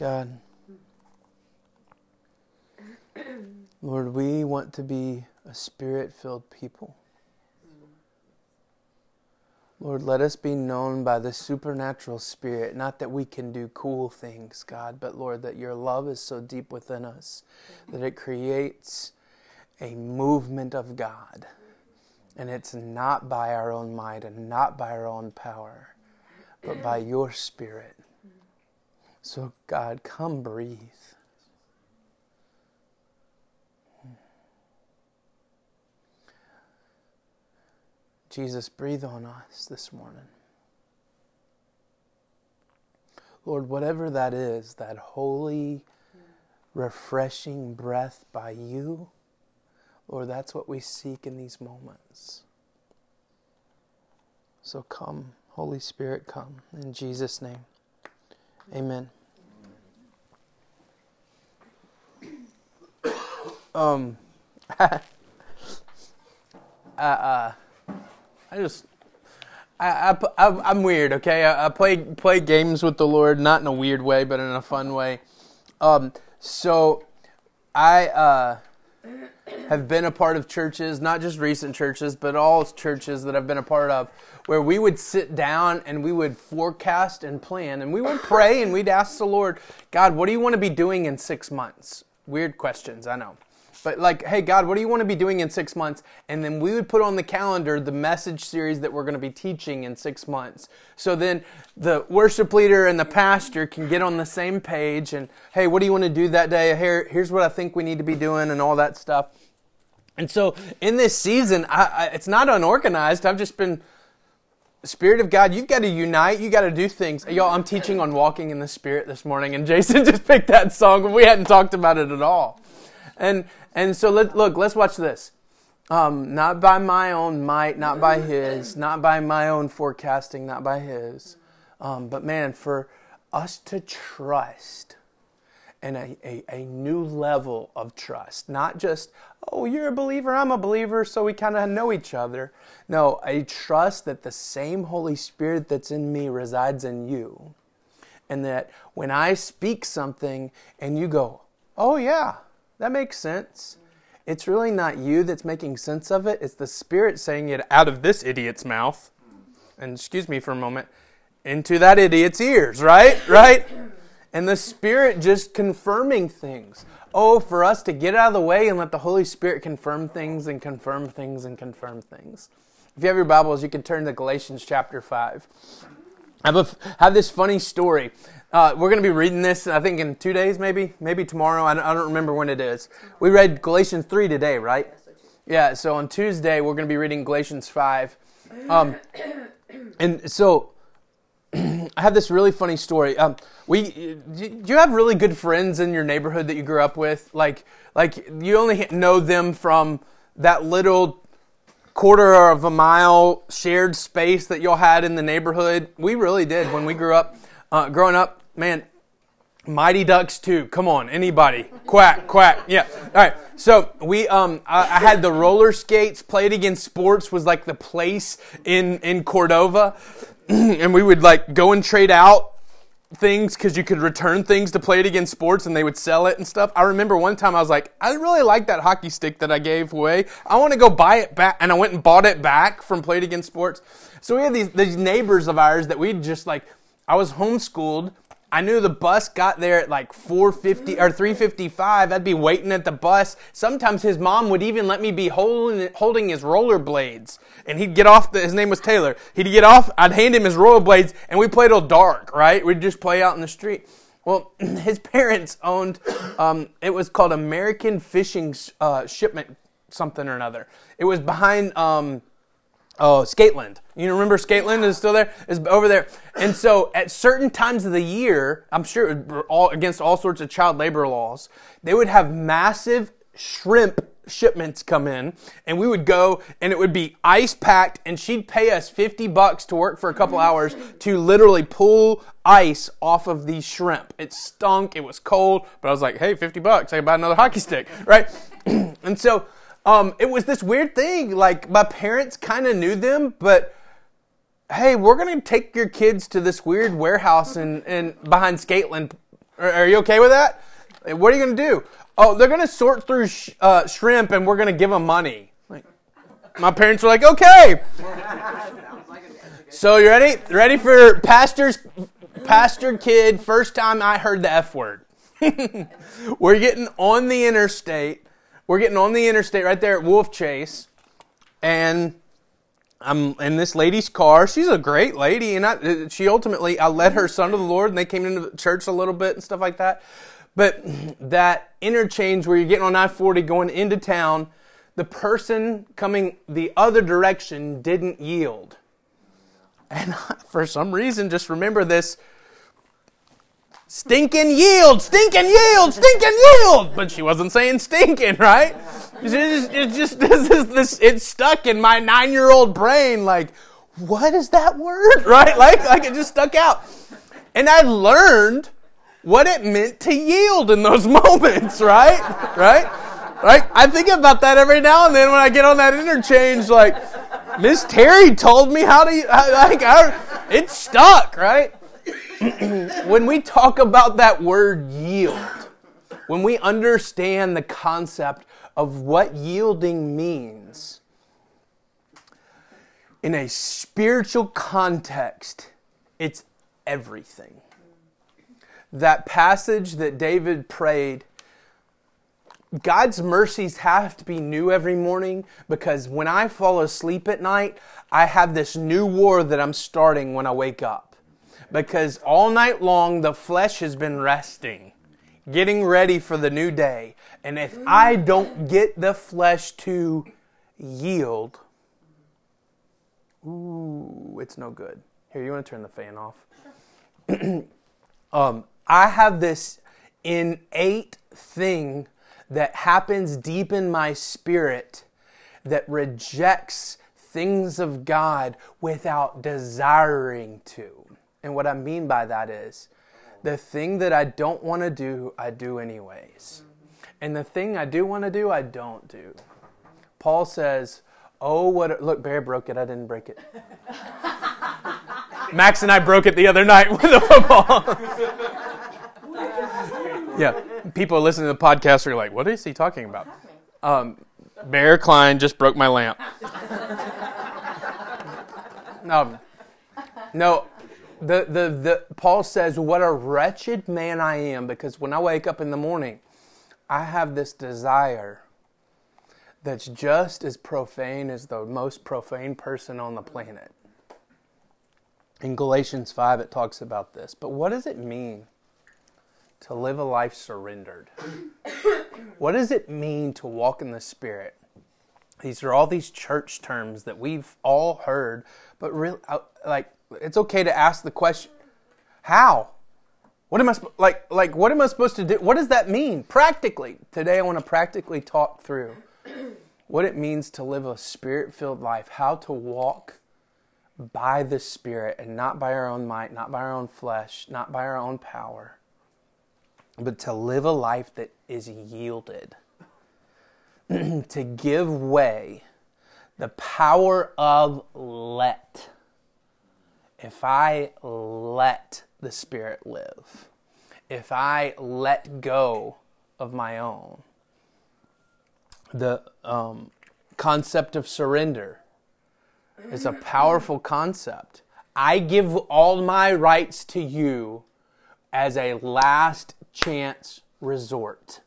God. Lord, we want to be a spirit filled people. Lord, let us be known by the supernatural spirit, not that we can do cool things, God, but Lord, that your love is so deep within us that it creates a movement of God. And it's not by our own might and not by our own power, but by your spirit. So, God, come breathe. Jesus, breathe on us this morning. Lord, whatever that is, that holy, refreshing breath by you, Lord, that's what we seek in these moments. So come, Holy Spirit, come. In Jesus' name, amen. Um, uh, uh, I just, I, I, I'm weird, okay? I, I, play play games with the Lord, not in a weird way, but in a fun way. Um, so, I uh, have been a part of churches, not just recent churches, but all churches that I've been a part of, where we would sit down and we would forecast and plan, and we would pray and we'd ask the Lord, God, what do you want to be doing in six months? Weird questions, I know. But like, hey, God, what do you want to be doing in six months? And then we would put on the calendar the message series that we're going to be teaching in six months. So then the worship leader and the pastor can get on the same page and, hey, what do you want to do that day? Here, here's what I think we need to be doing and all that stuff. And so in this season, I, I, it's not unorganized. I've just been, Spirit of God, you've got to unite. You got to do things. Y'all, I'm teaching on walking in the Spirit this morning, and Jason just picked that song, we hadn't talked about it at all. And and so let look, let's watch this. Um, not by my own might, not by his, not by my own forecasting, not by his. Um, but man, for us to trust and a, a, a, new level of trust, not just, oh, you're a believer, I'm a believer, so we kind of know each other. No, a trust that the same Holy Spirit that's in me resides in you. And that when I speak something and you go, oh, yeah, that makes sense. It's really not you that's making sense of it, it's the Spirit saying it out of this idiot's mouth. And excuse me for a moment, into that idiot's ears, right? Right? And the Spirit just confirming things. Oh, for us to get out of the way and let the Holy Spirit confirm things and confirm things and confirm things. If you have your Bibles, you can turn to Galatians chapter 5. I have, a, have this funny story. Uh, we're going to be reading this, I think, in two days, maybe, maybe tomorrow. I don't, I don't remember when it is. We read Galatians 3 today, right? Yeah, so on Tuesday, we're going to be reading Galatians 5. Um, and so I have this really funny story. Um, we, do you have really good friends in your neighborhood that you grew up with? Like, like you only know them from that little quarter of a mile shared space that y'all had in the neighborhood. We really did when we grew up. Uh, growing up, man, Mighty Ducks too. Come on, anybody? Quack, quack. Yeah. All right. So we, um, I, I, had the roller skates. Play It Again Sports was like the place in in Cordova, and we would like go and trade out things because you could return things to Play It Again Sports and they would sell it and stuff. I remember one time I was like, I really like that hockey stick that I gave away. I want to go buy it back. And I went and bought it back from Play It Again Sports. So we had these, these neighbors of ours that we'd just like, I was homeschooled I knew the bus got there at like 450 or 355. I'd be waiting at the bus. Sometimes his mom would even let me be holding, holding his rollerblades. And he'd get off, the, his name was Taylor. He'd get off, I'd hand him his rollerblades, and we played till dark, right? We'd just play out in the street. Well, his parents owned, um, it was called American Fishing uh, Shipment something or another. It was behind, um, Oh, Skateland. You remember Skateland is still there? Is over there. And so at certain times of the year, I'm sure all against all sorts of child labor laws, they would have massive shrimp shipments come in and we would go and it would be ice packed and she'd pay us 50 bucks to work for a couple hours to literally pull ice off of these shrimp. It stunk, it was cold, but I was like, "Hey, 50 bucks, I can buy another hockey stick." Right? and so um, it was this weird thing. Like my parents kind of knew them, but hey, we're gonna take your kids to this weird warehouse and and behind Skateland Are, are you okay with that? What are you to do? Oh, they're to sort through sh- uh, shrimp and we're to give them money. Like, my parents were like, okay. So you ready? Ready for pastor's pastor kid? First time I heard the F word. we're getting on the interstate. We're getting on the interstate right there at Wolfchase, and I'm in this lady's car. She's a great lady, and I, she ultimately I led her son to the Lord, and they came into the church a little bit and stuff like that. But that interchange where you're getting on I-40 going into town, the person coming the other direction didn't yield. And for some reason, just remember this stinking yield, stinking yield, stinking yield. But she wasn't saying stinking, right? It's just, it's just this is this. It's stuck in my nine-year-old brain. Like, what is that word? Right? Like, like it just stuck out. And I learned what it meant to yield in those moments. Right? Right? Right? I think about that every now and then when I get on that interchange. Like, Miss Terry told me how to. Like, I, it's stuck. Right? when we talk about that word yield, when we understand the concept of what yielding means, in a spiritual context, it's everything. That passage that David prayed, God's mercies have to be new every morning because when I fall asleep at night, I have this new war that I'm starting when I wake up because all night long the flesh has been resting, getting ready for the new day. And if I don't get the flesh to yield, ooh, it's no good. Here, you want to turn the fan off? um, I have this innate thing that happens deep in my spirit that rejects things of God without desiring to. And what I mean by that is the thing that I don't want to do, I do anyways. And the thing I do want to do, I don't do. Paul says, Oh, what. A, look, Barry broke it. I didn't break it. Max and I broke it the other night with a football. yeah, people listening to the podcast are like, What is he talking about? Um, Bear Klein just broke my lamp. um, no, the, the, the, Paul says, What a wretched man I am, because when I wake up in the morning, I have this desire that's just as profane as the most profane person on the planet. In Galatians 5, it talks about this. But what does it mean to live a life surrendered? what does it mean to walk in the Spirit? These are all these church terms that we've all heard, but really, uh, like, it's okay to ask the question, how? What am I like like what am I supposed to do? What does that mean practically? Today I want to practically talk through what it means to live a spirit-filled life, how to walk by the spirit and not by our own might, not by our own flesh, not by our own power, but to live a life that is yielded. to give way the power of let if I let the Spirit live, if I let go of my own, the um, concept of surrender is a powerful concept. I give all my rights to you as a last chance resort.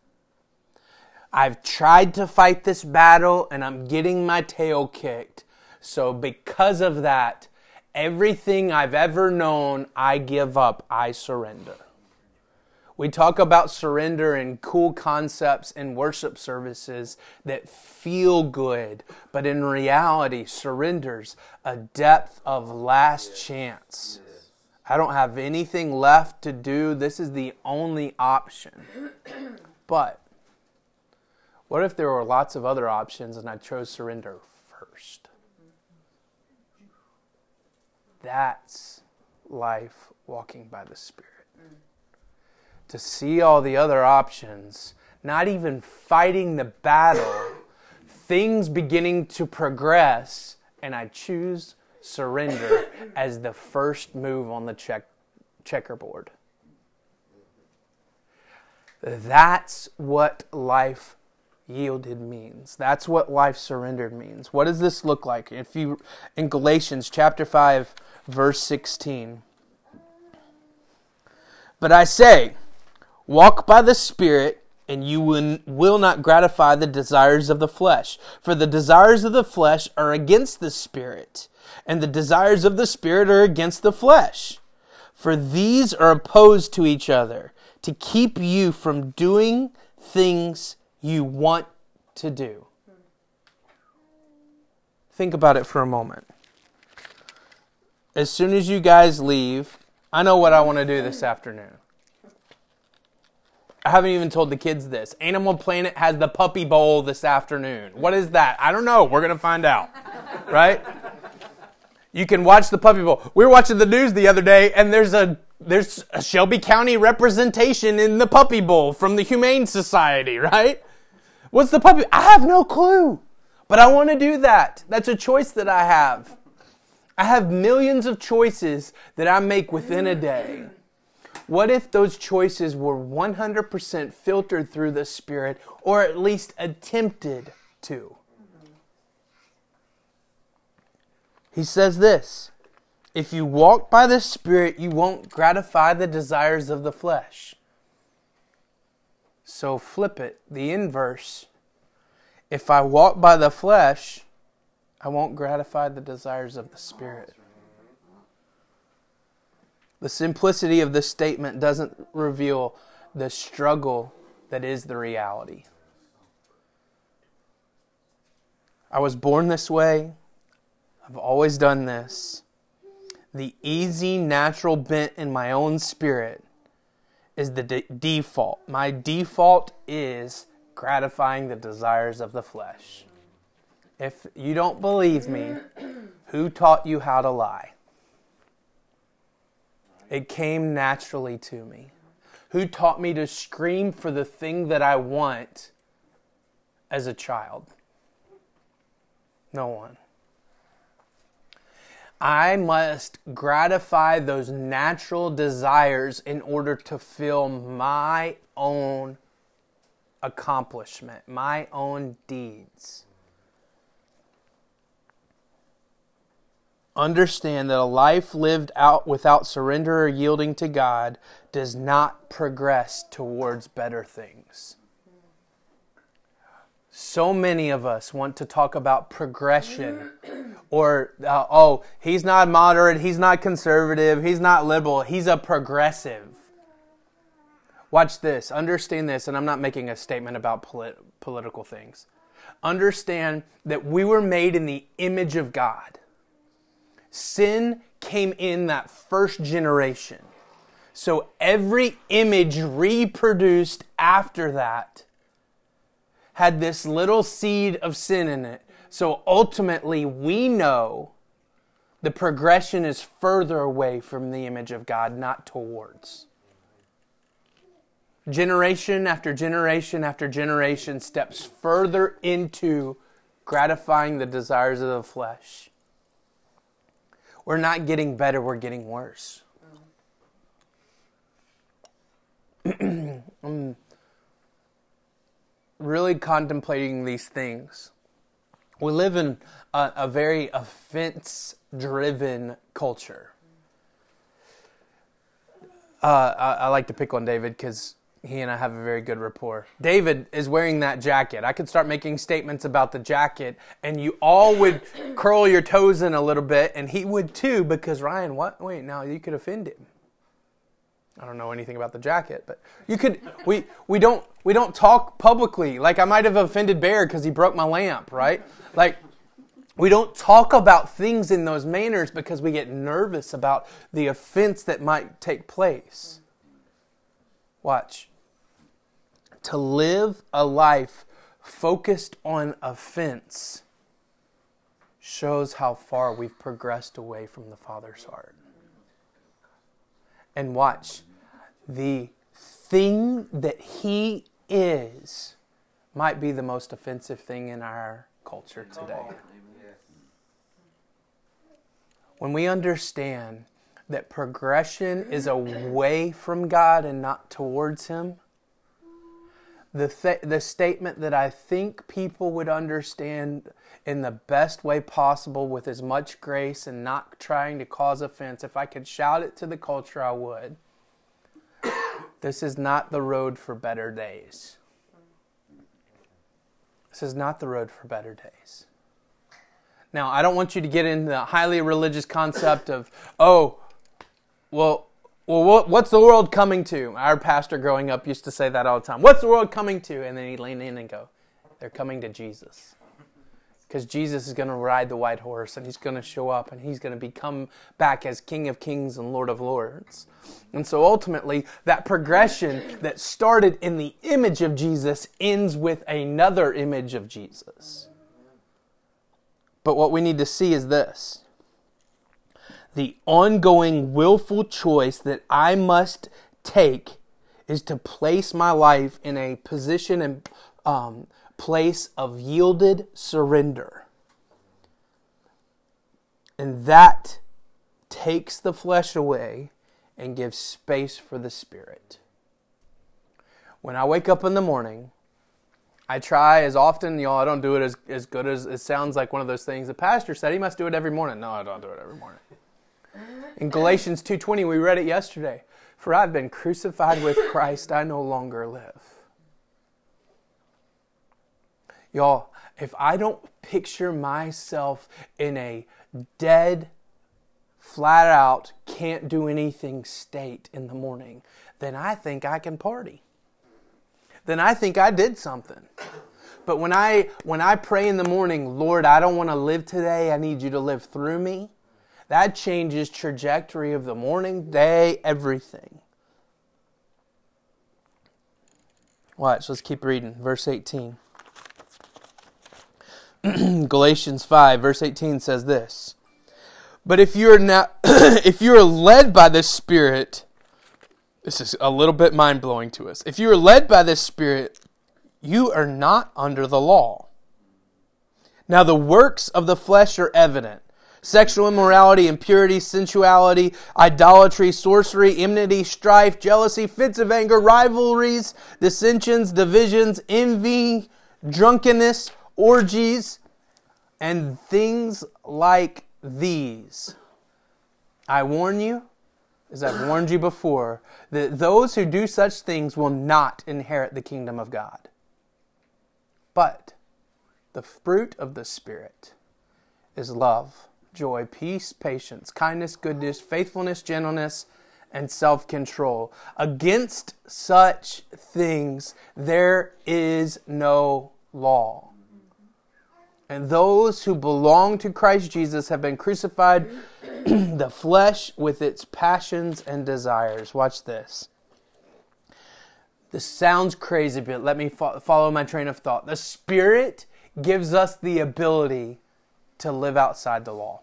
I've tried to fight this battle and I'm getting my tail kicked. So, because of that, Everything I've ever known, I give up, I surrender. We talk about surrender and cool concepts in worship services that feel good, but in reality, surrenders a depth of last chance. I don't have anything left to do. This is the only option. But what if there were lots of other options and I chose surrender first? That's life walking by the Spirit. Mm. To see all the other options, not even fighting the battle, things beginning to progress, and I choose surrender as the first move on the check checkerboard. That's what life yielded means. That's what life surrendered means. What does this look like? If you in Galatians chapter 5 verse 16. But I say, walk by the Spirit, and you will not gratify the desires of the flesh. For the desires of the flesh are against the Spirit, and the desires of the Spirit are against the flesh. For these are opposed to each other, to keep you from doing things you want to do. Think about it for a moment. As soon as you guys leave, I know what I want to do this afternoon. I haven't even told the kids this. Animal Planet has the Puppy Bowl this afternoon. What is that? I don't know. We're going to find out. Right? You can watch the Puppy Bowl. We were watching the news the other day, and there's a there's a Shelby County representation in the Puppy Bowl from the Humane Society, right? What's the puppy? I have no clue. But I want to do that. That's a choice that I have. I have millions of choices that I make within a day. What if those choices were 100% filtered through the Spirit, or at least attempted to? He says this If you walk by the Spirit, you won't gratify the desires of the flesh. So flip it, the inverse. If I walk by the flesh, I won't gratify the desires of the Spirit. The simplicity of this statement doesn't reveal the struggle that is the reality. I was born this way. I've always done this. The easy, natural bent in my own spirit is the de- default. My default is gratifying the desires of the flesh. If you don't believe me, who taught you how to lie? It came naturally to me. Who taught me to scream for the thing that I want as a child? No one. I must gratify those natural desires in order to feel my own accomplishment, my own deeds. Understand that a life lived out without surrender or yielding to God does not progress towards better things. So many of us want to talk about progression or, uh, oh, he's not moderate, he's not conservative, he's not liberal, he's a progressive. Watch this, understand this, and I'm not making a statement about polit- political things. Understand that we were made in the image of God. Sin came in that first generation. So every image reproduced after that had this little seed of sin in it. So ultimately, we know the progression is further away from the image of God, not towards. Generation after generation after generation steps further into gratifying the desires of the flesh. We're not getting better, we're getting worse. I'm really contemplating these things. We live in a, a very offense driven culture. Uh, I, I, like to pick on David because he and I have a very good rapport. David is wearing that jacket. I could start making statements about the jacket, and you all would curl your toes in a little bit, and he would too, because Ryan, what? Wait, now you could offend him. I don't know anything about the jacket, but you could. We we don't we don't talk publicly. Like I might have offended Bear because he broke my lamp, right? Like we don't talk about things in those manners because we get nervous about the offense that might take place. Watch. To live a life focused on offense shows how far we've progressed away from the Father's heart. And watch, the thing that He is might be the most offensive thing in our culture today. When we understand that progression is away from God and not towards Him, the, th- the statement that I think people would understand in the best way possible with as much grace and not trying to cause offense. If I could shout it to the culture, I would. this is not the road for better days. This is not the road for better days. Now, I don't want you to get into the highly religious concept of, oh, well, well, what's the world coming to? Our pastor growing up used to say that all the time. What's the world coming to? And then he'd lean in and go, they're coming to Jesus. Because Jesus is going to ride the white horse and he's going to show up and he's going to become back as King of Kings and Lord of Lords. And so ultimately, that progression that started in the image of Jesus ends with another image of Jesus. But what we need to see is this the ongoing willful choice that I must take is to place my life in a position and um, place of yielded surrender. And that takes the flesh away and gives space for the spirit. When I wake up in the morning, I try as often, y'all, I don't do it as, as good as it sounds like one of those things. The pastor said he must do it every morning. No, I don't do it every morning. In Galatians 2:20, we read it yesterday. For I've been crucified with Christ, I no longer live. Y'all, if I don't picture myself in a dead, flat out, can't do anything state in the morning, then I think I can party. Then I think I did something. But when I when I pray in the morning, Lord, I don't want to live today. I need you to live through me. That changes trajectory of the morning, day, everything. Watch, let's keep reading. Verse 18. Galatians 5, verse 18 says this. But if you're not if you're led by the Spirit, this is a little bit mind blowing to us. If you are led by the Spirit, you are not under the law. Now the works of the flesh are evident sexual immorality, impurity, sensuality, idolatry, sorcery, enmity, strife, jealousy, fits of anger, rivalries, dissensions, divisions, envy, drunkenness, orgies, and things like these. I warn you, as I've warned you before, that those who do such things will not inherit the kingdom of God. But the fruit of the Spirit is love joy, peace, patience, kindness, goodness, faithfulness, gentleness, and self control. Against such things there is no law. And those who belong to Christ Jesus have been crucified the flesh with its passions and desires. Watch this. This sounds crazy, but let me fo- follow my train of thought. The Spirit gives us the ability to live outside the law.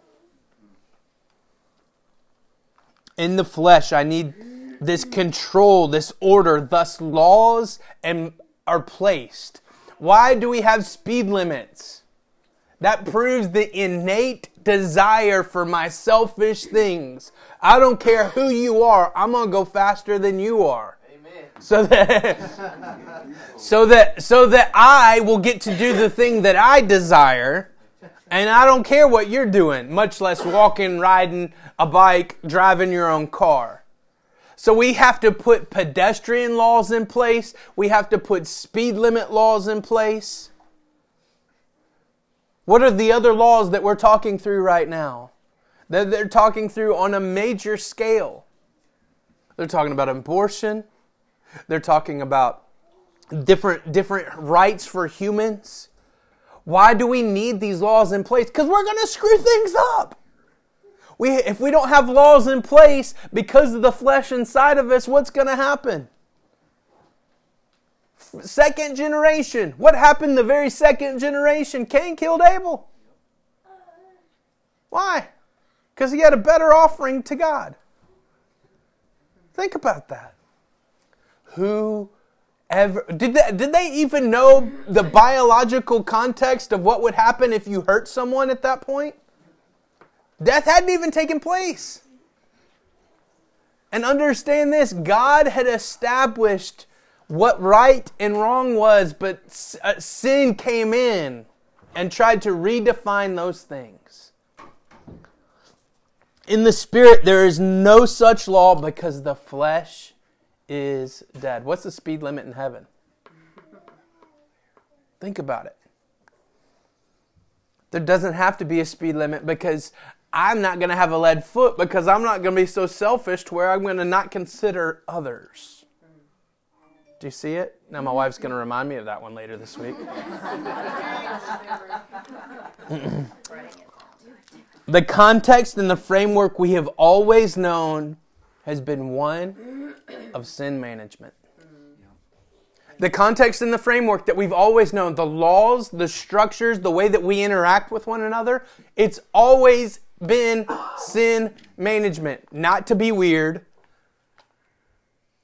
In the flesh, I need this control, this order, thus laws and are placed. Why do we have speed limits? That proves the innate desire for my selfish things. I don't care who you are, I'm going to go faster than you are. Amen. So that so that so that I will get to do the thing that I desire and I don't care what you're doing, much less walking, riding a bike, driving your own car. So we have to put pedestrian laws in place. We have to put speed limit laws in place. What are the other laws that we're talking through right now? That they're talking through on a major scale. They're talking about abortion. They're talking about different different rights for humans. Why do we need these laws in place? Because we're going to screw things up. We, if we don't have laws in place because of the flesh inside of us, what's going to happen? Second generation. What happened the very second generation? Cain killed Abel. Why? Because he had a better offering to God. Think about that. Who ever did they, did they even know the biological context of what would happen if you hurt someone at that point? Death hadn't even taken place. And understand this God had established what right and wrong was, but uh, sin came in and tried to redefine those things. In the spirit, there is no such law because the flesh is dead. What's the speed limit in heaven? Think about it. There doesn't have to be a speed limit because I'm not going to have a lead foot because I'm not going to be so selfish to where I'm going to not consider others. Do you see it? Now, my wife's going to remind me of that one later this week. the context and the framework we have always known has been one of sin management. The context and the framework that we've always known, the laws, the structures, the way that we interact with one another, it's always been sin management. Not to be weird.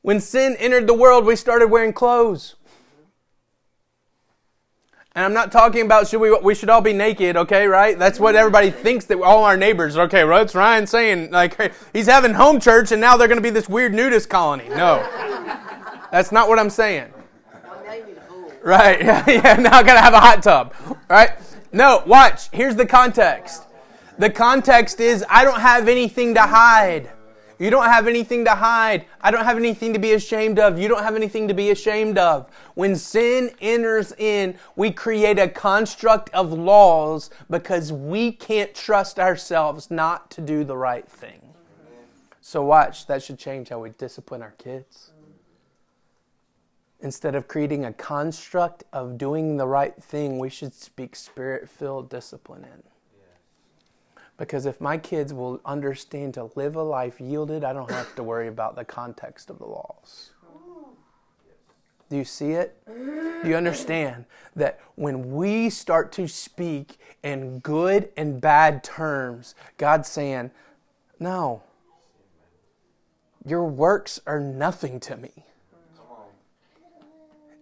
When sin entered the world, we started wearing clothes. And I'm not talking about should we we should all be naked, okay, right? That's what everybody thinks that all our neighbors, okay, what's Ryan saying? Like he's having home church and now they're going to be this weird nudist colony. No. That's not what I'm saying. Right. Yeah, now I got to have a hot tub. Right? No, watch. Here's the context. The context is I don't have anything to hide. You don't have anything to hide. I don't have anything to be ashamed of. You don't have anything to be ashamed of. When sin enters in, we create a construct of laws because we can't trust ourselves not to do the right thing. So, watch, that should change how we discipline our kids. Instead of creating a construct of doing the right thing, we should speak spirit filled discipline in. Because if my kids will understand to live a life yielded, I don't have to worry about the context of the laws. Do you see it? Do you understand that when we start to speak in good and bad terms, God's saying, No, your works are nothing to me.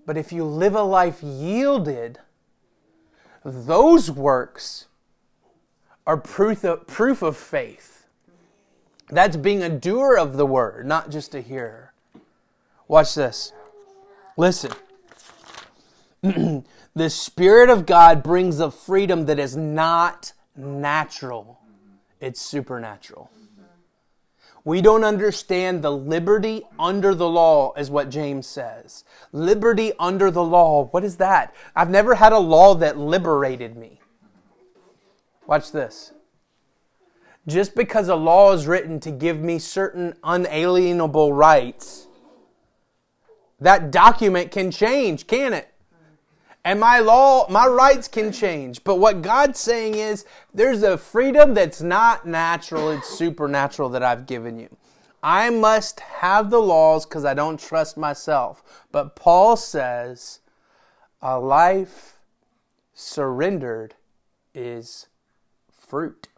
But if you live a life yielded, those works are proof of, proof of faith. That's being a doer of the word, not just a hearer. Watch this. Listen. the Spirit of God brings a freedom that is not natural, it's supernatural. We don't understand the liberty under the law, is what James says. Liberty under the law. What is that? I've never had a law that liberated me. Watch this. Just because a law is written to give me certain unalienable rights, that document can change, can it? And my law, my rights can change. But what God's saying is there's a freedom that's not natural, it's supernatural that I've given you. I must have the laws because I don't trust myself. But Paul says a life surrendered is fruit.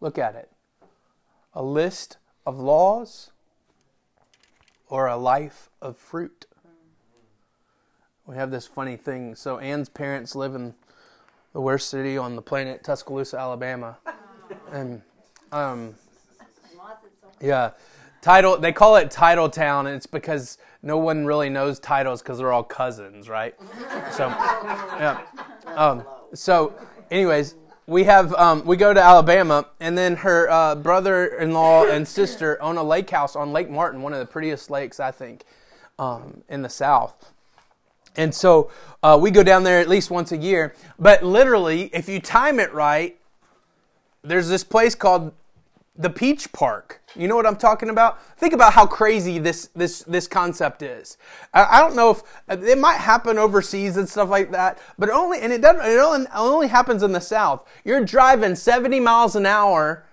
Look at it. A list of laws or a life of fruit. We have this funny thing. So Anne's parents live in the worst city on the planet, Tuscaloosa, Alabama, and um, yeah, title. They call it Title Town, and it's because no one really knows titles because they're all cousins, right? So, yeah. Um, so, anyways, we have um, we go to Alabama, and then her uh, brother-in-law and sister own a lake house on Lake Martin, one of the prettiest lakes I think um, in the South. And so uh, we go down there at least once a year. But literally, if you time it right, there's this place called the Peach Park. You know what I'm talking about? Think about how crazy this this this concept is. I, I don't know if it might happen overseas and stuff like that, but only and it doesn't. It only, only happens in the South. You're driving 70 miles an hour,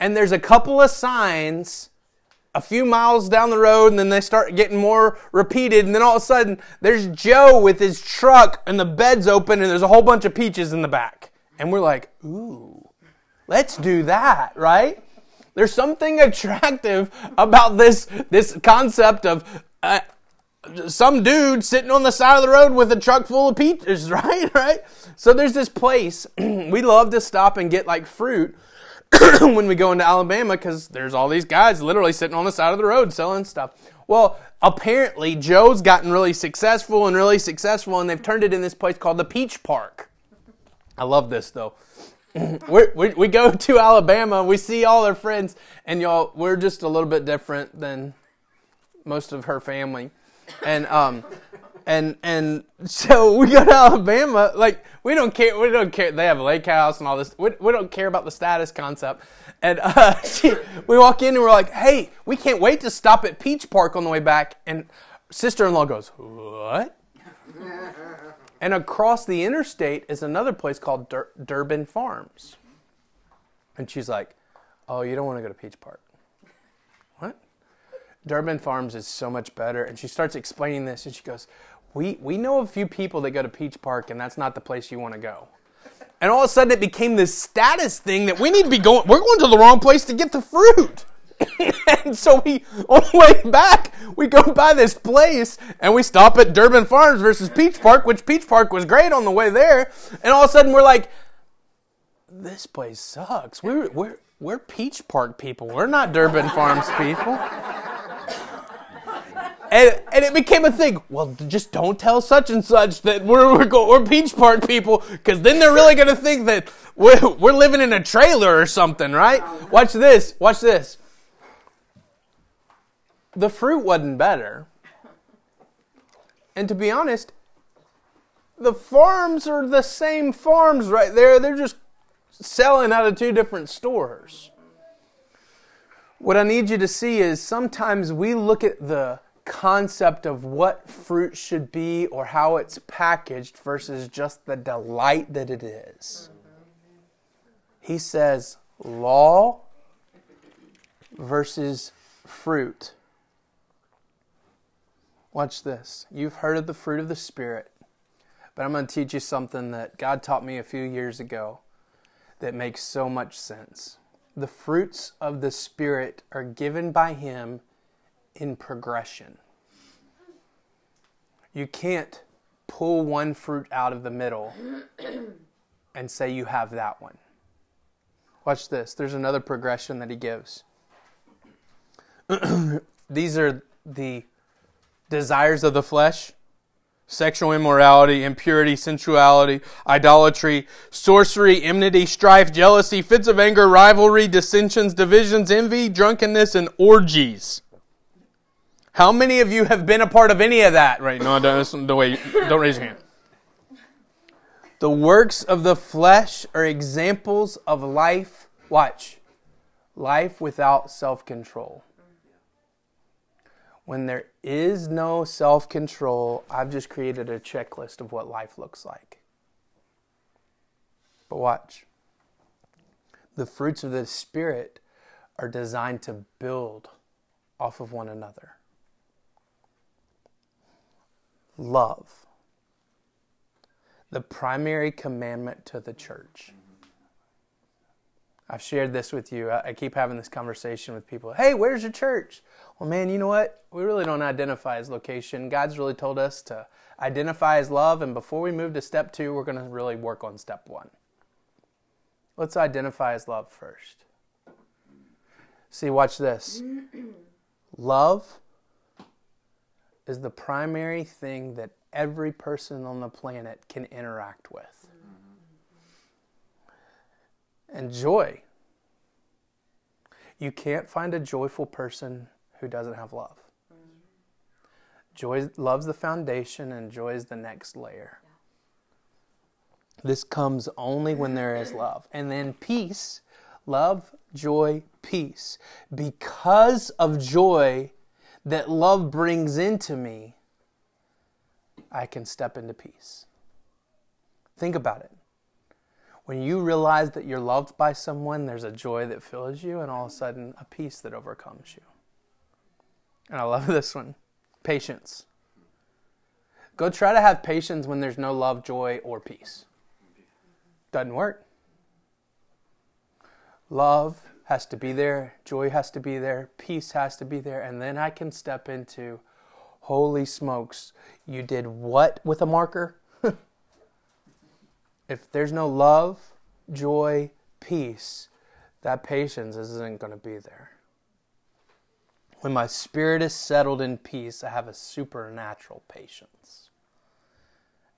and there's a couple of signs a few miles down the road and then they start getting more repeated and then all of a sudden there's Joe with his truck and the bed's open and there's a whole bunch of peaches in the back. And we're like, ooh, let's do that, right? There's something attractive about this this concept of uh, some dude sitting on the side of the road with a truck full of peaches, right? Right. So there's this place we love to stop and get like fruit when we go into Alabama because there's all these guys literally sitting on the side of the road selling stuff. Well, apparently Joe's gotten really successful and really successful, and they've turned it in this place called the Peach Park. I love this though. we we, go to Alabama, we see all our friends, and y'all, we're just a little bit different than most of her family, and um, and and so we go to Alabama. Like we don't care. We don't care. They have a lake house and all this. We, we don't care about the status concept. And uh, she, we walk in and we're like, "Hey, we can't wait to stop at Peach Park on the way back." And sister-in-law goes, "What?" And across the interstate is another place called Dur- Durbin Farms. And she's like, "Oh, you don't want to go to Peach Park." What? Durbin Farms is so much better. And she starts explaining this, and she goes, we, we know a few people that go to Peach Park, and that's not the place you want to go. And all of a sudden, it became this status thing that we need to be going, we're going to the wrong place to get the fruit. and so we, on the way back, we go by this place and we stop at Durbin Farms versus Peach Park, which Peach Park was great on the way there. And all of a sudden, we're like, this place sucks. We're, we're, we're Peach Park people. We're not Durbin Farms people. And, and it became a thing. Well, just don't tell such and such that we're we're, go, we're Peach Park people, because then they're really going to think that we're, we're living in a trailer or something, right? Watch this. Watch this. The fruit wasn't better. And to be honest, the farms are the same farms right there. They're just selling out of two different stores. What I need you to see is sometimes we look at the concept of what fruit should be or how it's packaged versus just the delight that it is. He says law versus fruit. Watch this. You've heard of the fruit of the Spirit, but I'm going to teach you something that God taught me a few years ago that makes so much sense. The fruits of the Spirit are given by Him in progression. You can't pull one fruit out of the middle and say you have that one. Watch this. There's another progression that he gives. These are the desires of the flesh sexual immorality, impurity, sensuality, idolatry, sorcery, enmity, strife, jealousy, fits of anger, rivalry, dissensions, divisions, envy, drunkenness, and orgies. How many of you have been a part of any of that? Right? No, don't, don't, wait, don't raise your hand. The works of the flesh are examples of life. Watch. Life without self control. When there is no self control, I've just created a checklist of what life looks like. But watch. The fruits of the Spirit are designed to build off of one another love. The primary commandment to the church. I've shared this with you. I keep having this conversation with people. Hey, where's your church? Well, man, you know what? We really don't identify as location. God's really told us to identify as love, and before we move to step two, we're going to really work on step one. Let's identify as love first. See, watch this. Love is the primary thing that every person on the planet can interact with. And joy. You can't find a joyful person who doesn't have love. Joy loves the foundation and joy is the next layer. This comes only when there is love. And then peace, love, joy, peace. Because of joy, that love brings into me, I can step into peace. Think about it. When you realize that you're loved by someone, there's a joy that fills you, and all of a sudden, a peace that overcomes you. And I love this one patience. Go try to have patience when there's no love, joy, or peace. Doesn't work. Love has to be there, joy has to be there, peace has to be there, and then I can step into holy smokes, you did what with a marker? If there's no love, joy, peace, that patience isn't going to be there. When my spirit is settled in peace, I have a supernatural patience.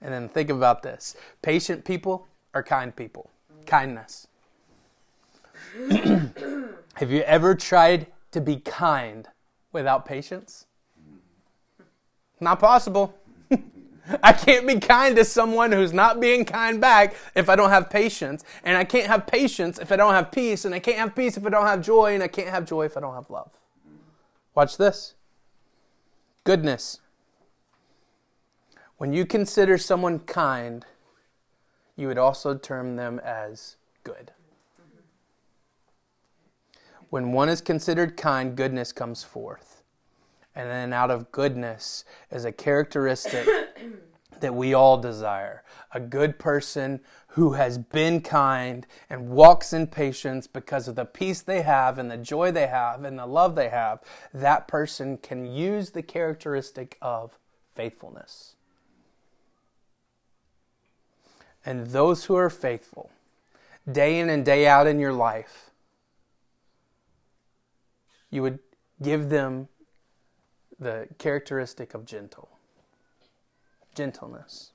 And then think about this patient people are kind people. Kindness. have you ever tried to be kind without patience? Not possible. I can't be kind to someone who's not being kind back if I don't have patience. And I can't have patience if I don't have peace. And I can't have peace if I don't have joy. And I can't have joy if I don't have love. Watch this goodness. When you consider someone kind, you would also term them as good. When one is considered kind, goodness comes forth. And then out of goodness is a characteristic that we all desire. A good person who has been kind and walks in patience because of the peace they have and the joy they have and the love they have. That person can use the characteristic of faithfulness. And those who are faithful, day in and day out in your life, you would give them the characteristic of gentle gentleness.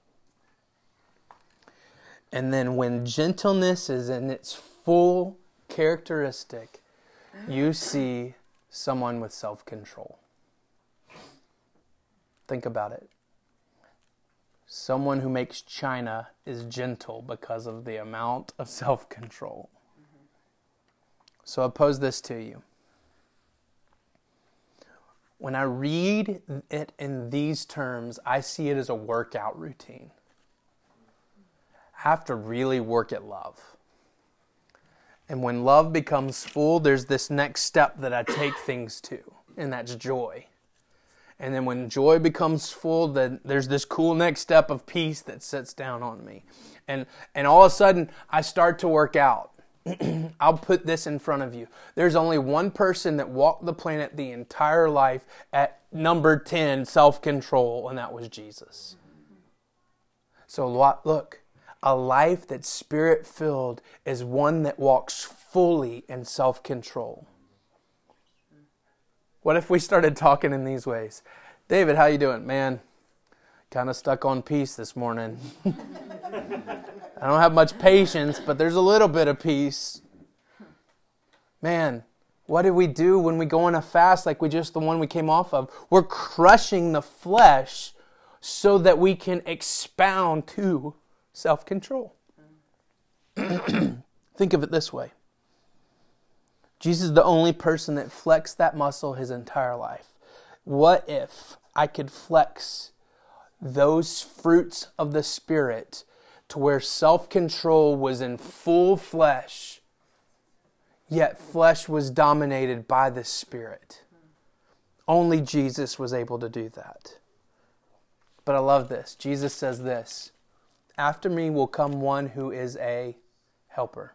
And then when gentleness is in its full characteristic, you see someone with self control. Think about it. Someone who makes china is gentle because of the amount of self control. So I pose this to you when I read it in these terms, I see it as a workout routine. I have to really work at love. And when love becomes full, there's this next step that I take things to, and that's joy. And then when joy becomes full, then there's this cool next step of peace that sits down on me. And and all of a sudden I start to work out. I'll put this in front of you. There's only one person that walked the planet the entire life at number 10, self control, and that was Jesus. So, look, a life that's spirit filled is one that walks fully in self control. What if we started talking in these ways? David, how you doing? Man, kind of stuck on peace this morning. I don't have much patience, but there's a little bit of peace. Man, what do we do when we go on a fast like we just the one we came off of? We're crushing the flesh so that we can expound to self control. Think of it this way Jesus is the only person that flexed that muscle his entire life. What if I could flex those fruits of the Spirit to where self control was in full flesh, yet flesh was dominated by the Spirit. Only Jesus was able to do that. But I love this. Jesus says this After me will come one who is a helper.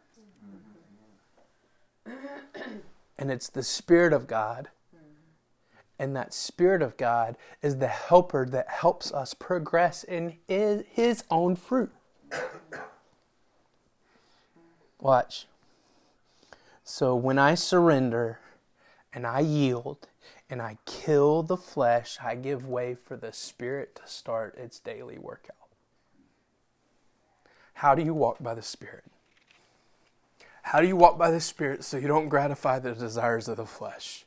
And it's the Spirit of God. And that Spirit of God is the helper that helps us progress in His own fruit. Watch. So when I surrender and I yield and I kill the flesh, I give way for the spirit to start its daily workout. How do you walk by the Spirit? How do you walk by the Spirit so you don't gratify the desires of the flesh?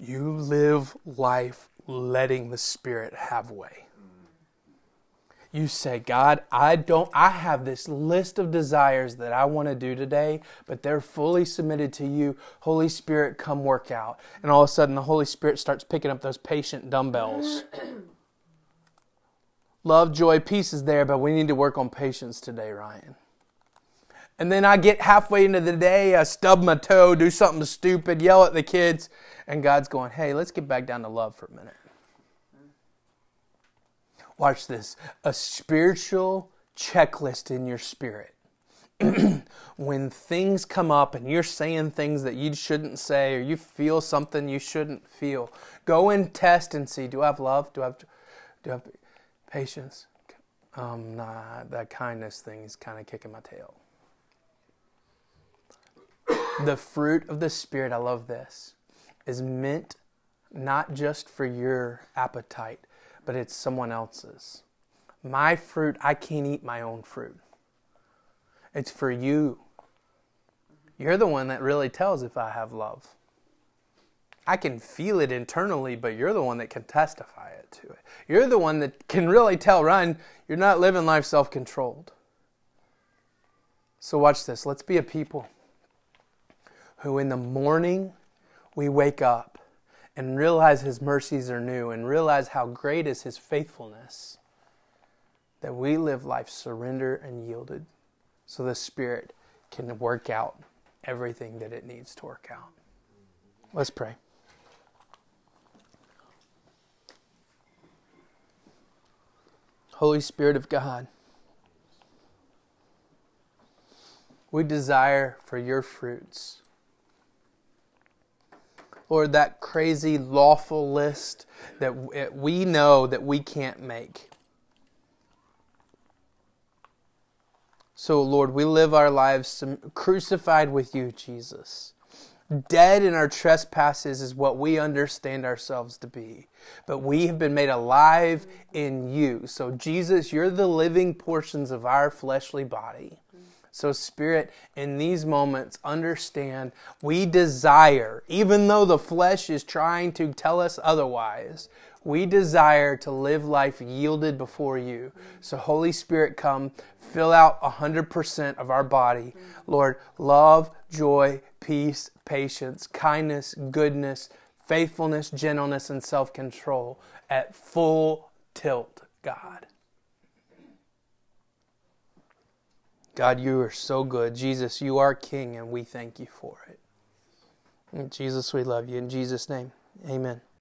You live life letting the Spirit have way you say, God, I don't, I have this list of desires that I want to do today, but they're fully submitted to you. Holy Spirit, come work out. And all of a sudden, the Holy Spirit starts picking up those patient dumbbells. Love, joy, peace is there, but we need to work on patience today, Ryan. And then I get halfway into the day, I stub my toe, do something stupid, yell at the kids, and God's going, hey, let's get back down to love for a minute watch this, a spiritual checklist in your spirit. when things come up and you're saying things that you shouldn't say or you feel something you shouldn't feel, go and test and see do I have love? Do I have, do I have patience? Um, nah, that kindness thing is kind of kicking my tail. The fruit of the Spirit, I love this, is meant not just for your appetite, but it's someone else's. My fruit, I can't eat my own fruit. It's for you. You're the one that really tells if I have love. I can feel it internally, but you're the one that can testify it to it. You're the one that can really tell, Ryan, you're not living life self controlled. So, watch this. Let's be a people who, in the morning, we wake up and realize His mercies are new and realize how great is His faithfulness, that we live life surrendered and yielded so the Spirit can work out everything that it needs to work out. Let's pray. Holy Spirit of God, we desire for your fruits. Lord, that crazy lawful list that we know that we can't make. So, Lord, we live our lives crucified with you, Jesus. Dead in our trespasses is what we understand ourselves to be. But we have been made alive in you. So, Jesus, you're the living portions of our fleshly body. So, Spirit, in these moments, understand we desire, even though the flesh is trying to tell us otherwise, we desire to live life yielded before you. So, Holy Spirit, come, fill out 100% of our body. Lord, love, joy, peace, patience, kindness, goodness, faithfulness, gentleness, and self control at full tilt, God. God, you are so good. Jesus, you are King, and we thank you for it. Jesus, we love you. In Jesus' name, amen.